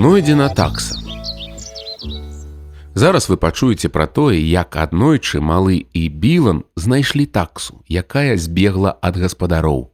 знойдзена такса. Зараз вы пачуеце пра тое, як аднойчы малы і Білан знайшлі таксу, якая збегла ад гаспадароў.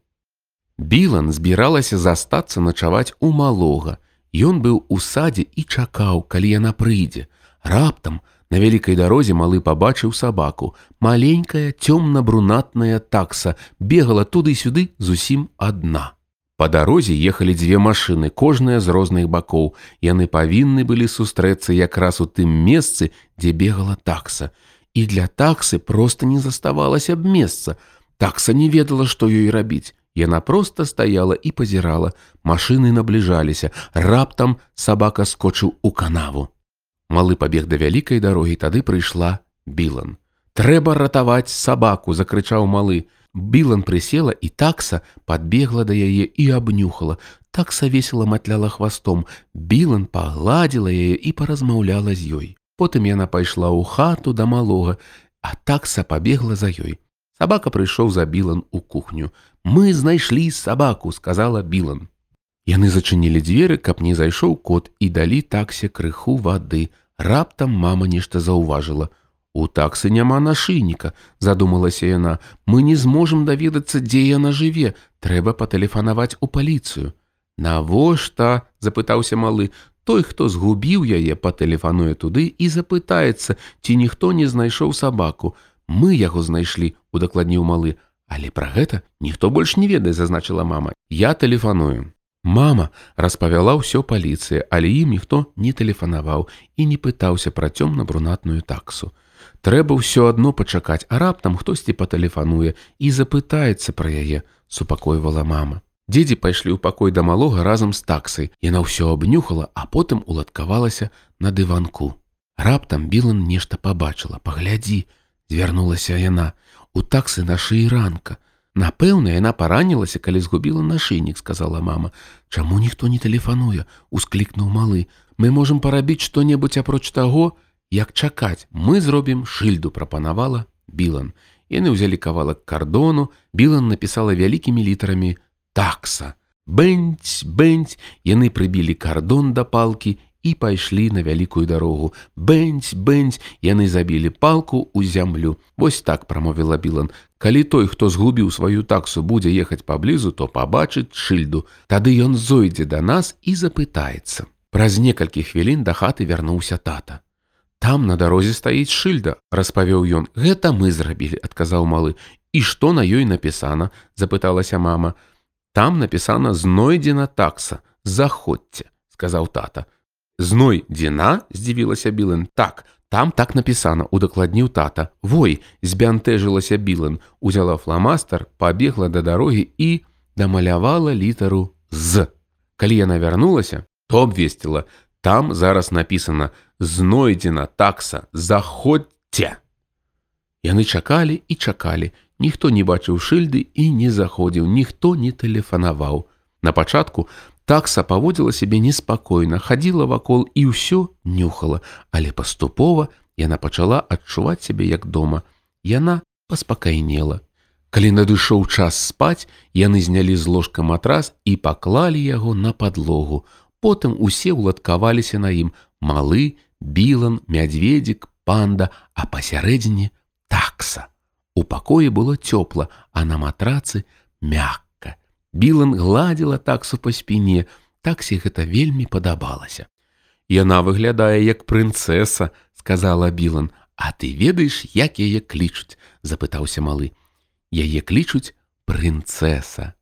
Білан збіралася застацца начаваць у малога. Ён быў у садзе і чакаў, калі яна прыйдзе. Раптам на вялікай дарозе малы пабачыў сабаку. Маленькая цёмна-брунатная такса бегала туды-сюды зусім адна. Па дарозе ехалі дзве машыны, кожная з розных бакоў. Яны павінны былі сустрэцца якраз у тым месцы, дзе бегала такса. І для таксы проста не заставалася б месца. Такса не ведала, што ёй рабіць. Яна проста стаяла і пазірала. Машыны набліжаліся. Раптам сабака скочыў у канаву. Малы пабег да вялікай дарогі, тады прыйшла Білан. Трэба ратаваць сабаку, закрычаў малы. Білан прысела і такса подбегла да яе і абнюхала. Такса весела матляла хвастом. Білан пагладзіла яе і паразмаўляла з ёй. Потым яна пайшла ў хату да малога, а такса пабегла за ёй. Сабака прыйшоў за Білан у кухню. Мы знайшлі сабаку, сказала Білан. Яны зачынілі дзверы, каб не зайшоў кот і далі таксе крыху вады. Раптам мама нешта заўважыла. У таксы няма нашыйніка, задумалася яна, мы не зможам даведацца, дзе яна жыве, трэба патэлефанаваць у паліцыю. Навошта, запытаўся малы, той, хто згубіў яе, патэлефануе туды і запытаецца, ці ніхто не знайшоў сабаку. Мы яго знайшлі, удакладніў малы, але пра гэта ніхто больш не ведае, зазначыла мама. Я тэлефаную. Мама распавяла ўсё паліцыі, але ім ніхто не тэлефанаваў і не пытаўся пра цёмна-брунатную таксу. Трэба ўсё адно пачакаць, а раптам хтосьці патэлефануе і запытаецца пра яе, супакойвала мама. Дзедзі пайшлі ў пакой да малога разам з таксай. Яна ўсё абнюхала, а потым уладкавалася на дыванку. Раптам Білан нешта пабачыла, паглядзі, звярнулася яна. У таксы на шыі ранка. Напэўна, яна паранілася, калі згубіла нашыйнік, сказала мама. Чаму ніхто не тэлефануе, усклікнуў малы. Мы можам парабіць што-небудзь апроч таго, Як чакаць, мы зробім шыльду прапанавала Білан. Яны ўзялі кавалак кардону, Білан напісала вялікімі літарамі такса. Бэнць, бэнць, яны прыбілі кардон да палкі і пайшлі на вялікую дарогу. Бэнць, бэнць, яны забілі палку ў зямлю. Вось так прамовіла Білан. Калі той, хто згубіў сваю таксу, будзе ехаць паблізу, то пабачыць шыльду. Тады ён зойдзе да нас і запытаецца. Праз некалькі хвілін да хаты вярнуўся тата. Там на дарозе стаіць шыльда, распавёў ён. Гэта мы зрабілі, адказаў малы. І што на ёй напісана, запыталася мама. Там напісана знойдзена такса, заходзьце, сказаў тата. Знойдзена, здзівілася Білен. Так, там так напісана, удакладніў тата. Вой, збянтэжылася Білен, узяла фламастер, пабегла да дарогі і дамалявала літару з. Калі яна вярнулася, то абвесціла, Там зараз написано знойдзена такса заходзьце. Яны чакалі і чакалі. Ніхто не бачыў шыльды і не заходзіў, ніхто не тэлефанаваў. На пачатку такса паводзіла сябе неспакойна, хадзіла вакол і ўсё нюхала, але паступова яна пачала адчуваць сябе як дома. Яна паспакайнела. Калі надышоў час спаць, яны знялі з ложка матрас і паклалі яго на падлогу. Потым усе ўладкаваліся на ім малы, білан, мядзведзік, панда, а пасярэдзіне такса. У пакоі было цёпла, а на матрацы мякка. Білан гладзіла таксу па спіне, таксі гэта вельмі падабалася. Яна выглядае як прынцэса, сказала Білан, А ты ведаеш, як яе клічуць, запытаўся малы. Яе клічуць прынцэса.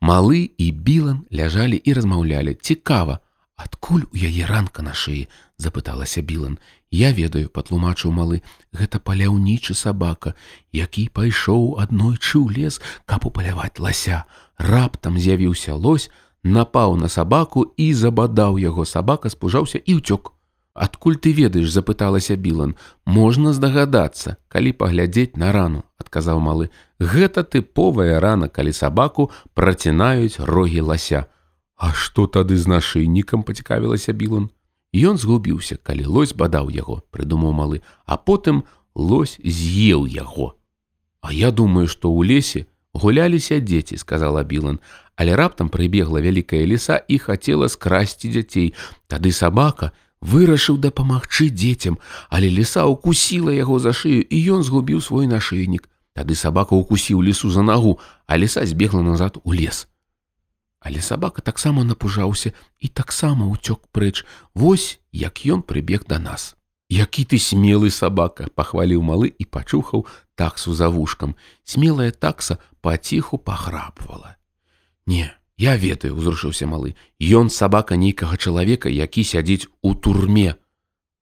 Малы і Білан ляжалі і размаўлялі цікава, адкуль у яе ранка на шыі запыталася Білан. Я ведаю, патлумачыў малы, гэта паляўнічы сабака, які пайшоў аднойчы ў лес, каб упаляваць лася. Раптам з'явіўся лось, напаў на сабаку і забадаў яго сабака спужаўся і ўцёк. Адкуль ты ведаеш, запыталася Білан, можна здагадацца, калі паглядзець на рану, адказаў малы. Гэта тыповая рана, калі сабаку працінаюць рогі лася. А што тады з нашыйнікам пацікавілася Білан? Ён згубіўся, калі лось бадаў яго, прыдумаў малы, а потым лось з'еў яго. А я думаю, што ў лесе гуляліся дзеці сказала білан. Але раптам прыбегла вялікая ліса і хацела скрасці дзяцей. Тады сабака вырашыў дапамагчы дзецям але ліса укусіла яго за шыю і ён згубіў свой нашыйнік тады сабака укусіў лісу за нагу а ліса збегла назад у лес але сабака таксама напужаўся і таксама ўцёк прэч. Вось як ён прыбег да нас. Які ты смелы сабака пахваліў малы і пачухаў таксу за вушкам. Смелая такса паціху пахрапвала. Не я ведаю узрушыўся малы ён сабака нейкага чалавека які сядзіць у турме.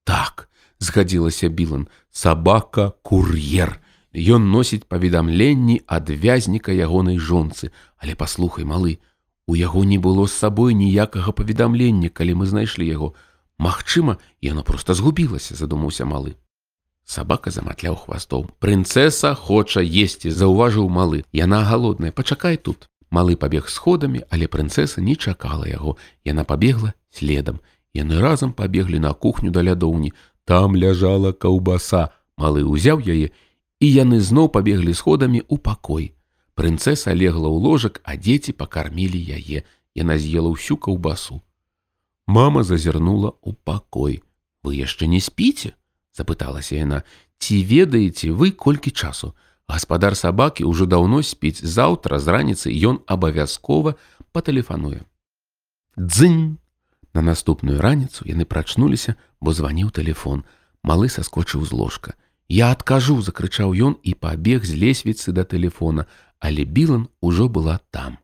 Так згадзілася білан сабака кур'ер. Ён носіць паведамленні ад вязніка ягонай жонцы. Але паслухай малы У яго не было з сабой ніякага паведамлення, калі мы знайшлі яго. Магчыма, яно проста згубілася, задумаўся малы. Сабака заматляў хвастом. Прынцэса хоча есці, заўважыў малы. Яна галодная, пачакай тут. Малы пабег сходамі, але прынцэса не чакала яго. Яна пабегла следам. Яны разам пабеглі на кухню да лядоўні. Там ляжала каўбаса. Малы ўзяў яе, і яны зноў пабеглі сходамі ў пакой. Прынцэса легла ў ложак, а дзеці пакармілі яе. Яна з'ела ўсю каўбасу. Мама зазірнула ў пакой. Вы яшчэ не спіце? запыталася яна. Ці ведаеце вы колькі часу? Гаспадар сабакі ўжо даўно спіць заўтра з раніцы ён абавязкова патэлефануе. Дзынь! На наступную раніцу яны прачнуліся, бо званіў телефон. Малы саскочыў з ложка. Я адкажу, закрычаў ён і пабег з лесвіцы да телефона, але Білан ужо была там.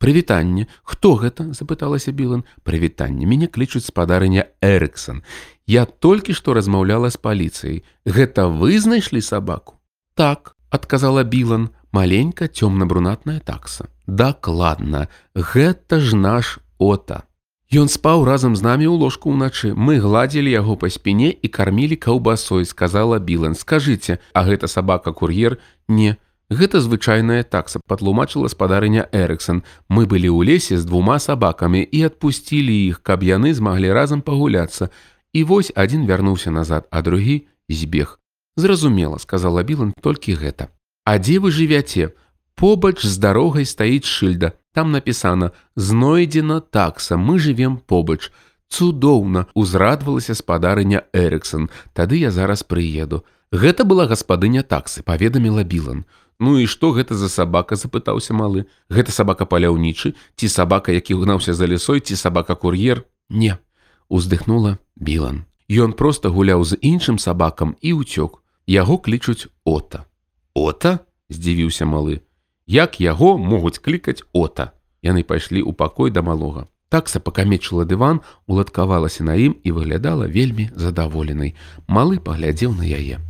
Прывітанне, хто гэта запыталася Білан, прывітанне мяне клічуць спадарыня Эрыксон. Я толькі што размаўляла з паліцыяй. Гэта вы знайшлі сабаку. Так, адказала Білан, маленька цёмна-брунатная такса. Дакладна, гэта ж наш ота. Ён спаў разам з намі ў ложку ўначы. Мы гладзілі яго па спіне і кармілі каўбасой, сказала Білан. Скажыце, а гэта сабака кур'ер не, Гэта звычайная такса патлумачыла спадарыня Эрыксон. Мы былі ў лесе з двума сабакамі і адпусцілі іх, каб яны змаглі разам пагуляцца. І вось адзін вярнуўся назад, а другі збег. Зразумела, сказала Білан толькі гэта. А дзе вы жывяце? Побач з дарогай стаіць шыльда. Там напісана: знойдзена такса, мы жывем побач. Цудоўна узрадвалася спадарыня Эрыксон. Тады я зараз прыеду. Гэта была гаспадыня таксы, паведаміла Білан. Ну і што гэта за сабака запытаўся малы. Гэта сабака паляўнічы ці сабака які гнаўся за лесой ці сабака кур'ер? Не уздыхнула білан. Ён просто гуляў з іншым сабакам і ўцёк. Яго клічуць ота. Ота? здзівіўся малы. Як яго могуць клікаць ота? Яны пайшлі ў пакой да малога. Такса пакамечыла дыван уладкавалася на ім і выглядала вельмі задаволенай. Малы паглядзеў на яе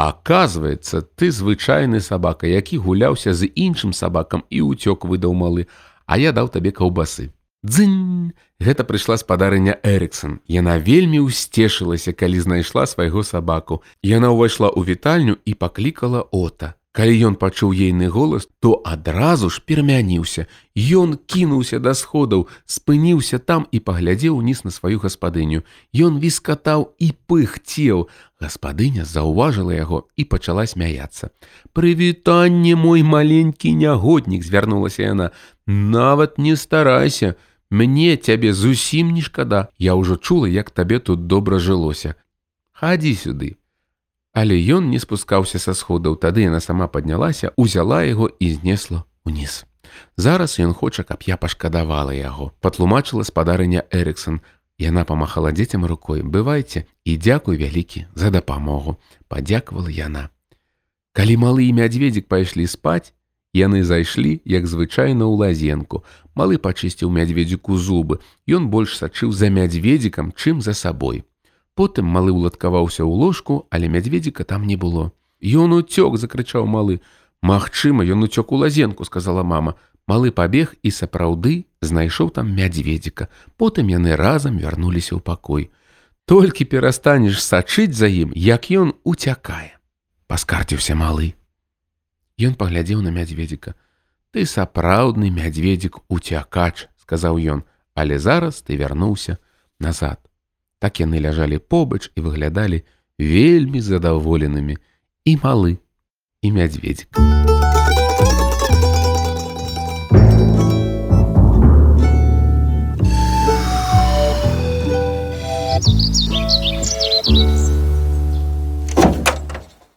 Аказваецца, ты звычайны сабака, які гуляўся з іншым сабакам і ўцёк выдаў малы, а я даў табе каўбасы. Дзынь! Гэта прыйшла спадарыня Эрыксон. Яна вельмі ўсцешылася, калі знайшла свайго сабаку. Яна ўвайшла ў вітальню і паклікала ота. Калі ён пачуў ейны голас, то адразу ж перамяніўся. Ён кінуўся да сходаў, спыніўся там і паглядзеў уніз на сваю гаспадыню. Ён віскатаў і пыхцеў. Гаспадыня заўважыла яго і пачала смяяцца. Прывітанне мой маленькі нягоднік звярнулася яна. Нават не старайся, Мне цябе зусім не шкада. Я ўжо чула, як табе тут добра жылося. Хадзі сюды, Але ён не спускаўся са сходаў, тады яна сама паднялася, узяла яго і знесла ўніз. Зараз ён хоча, каб я пашкадавала яго, патлумачыла спадарыня Эрыксон. Яна памахала дзецям рукой, бывайце і дзякуй вялікі за дапамогу, падзякавала яна. Калі малы і мядзведзік пайшлі спаць, яны зайшлі, як звычайна ў лазенку. Малы пачысціў мядзведзіку зубы. Ён больш сачыў за мядзведзікам, чым за сабой. Потым малы ўладкаваўся ў ложку, але мядзведзіка там не было. Ён уцёк закрычаў малы. Магчыма, ён уцёк у лазенку, сказала мама. Малы пабег і сапраўды знайшоў там мядзведзіка. Потым яны разам вярнуліся ў пакой. Толькі перастанеш сачыць за ім, як ён уцякае. Паскарціўся малы. Ён паглядзеў на мядзведзіка. Ты сапраўдны мядзведзік уцякач, сказаў ён, але зараз ты вярнуўся назад. Так яны ляжалі побач і выглядалі вельмі задаволенымі і малы і мядзведзік.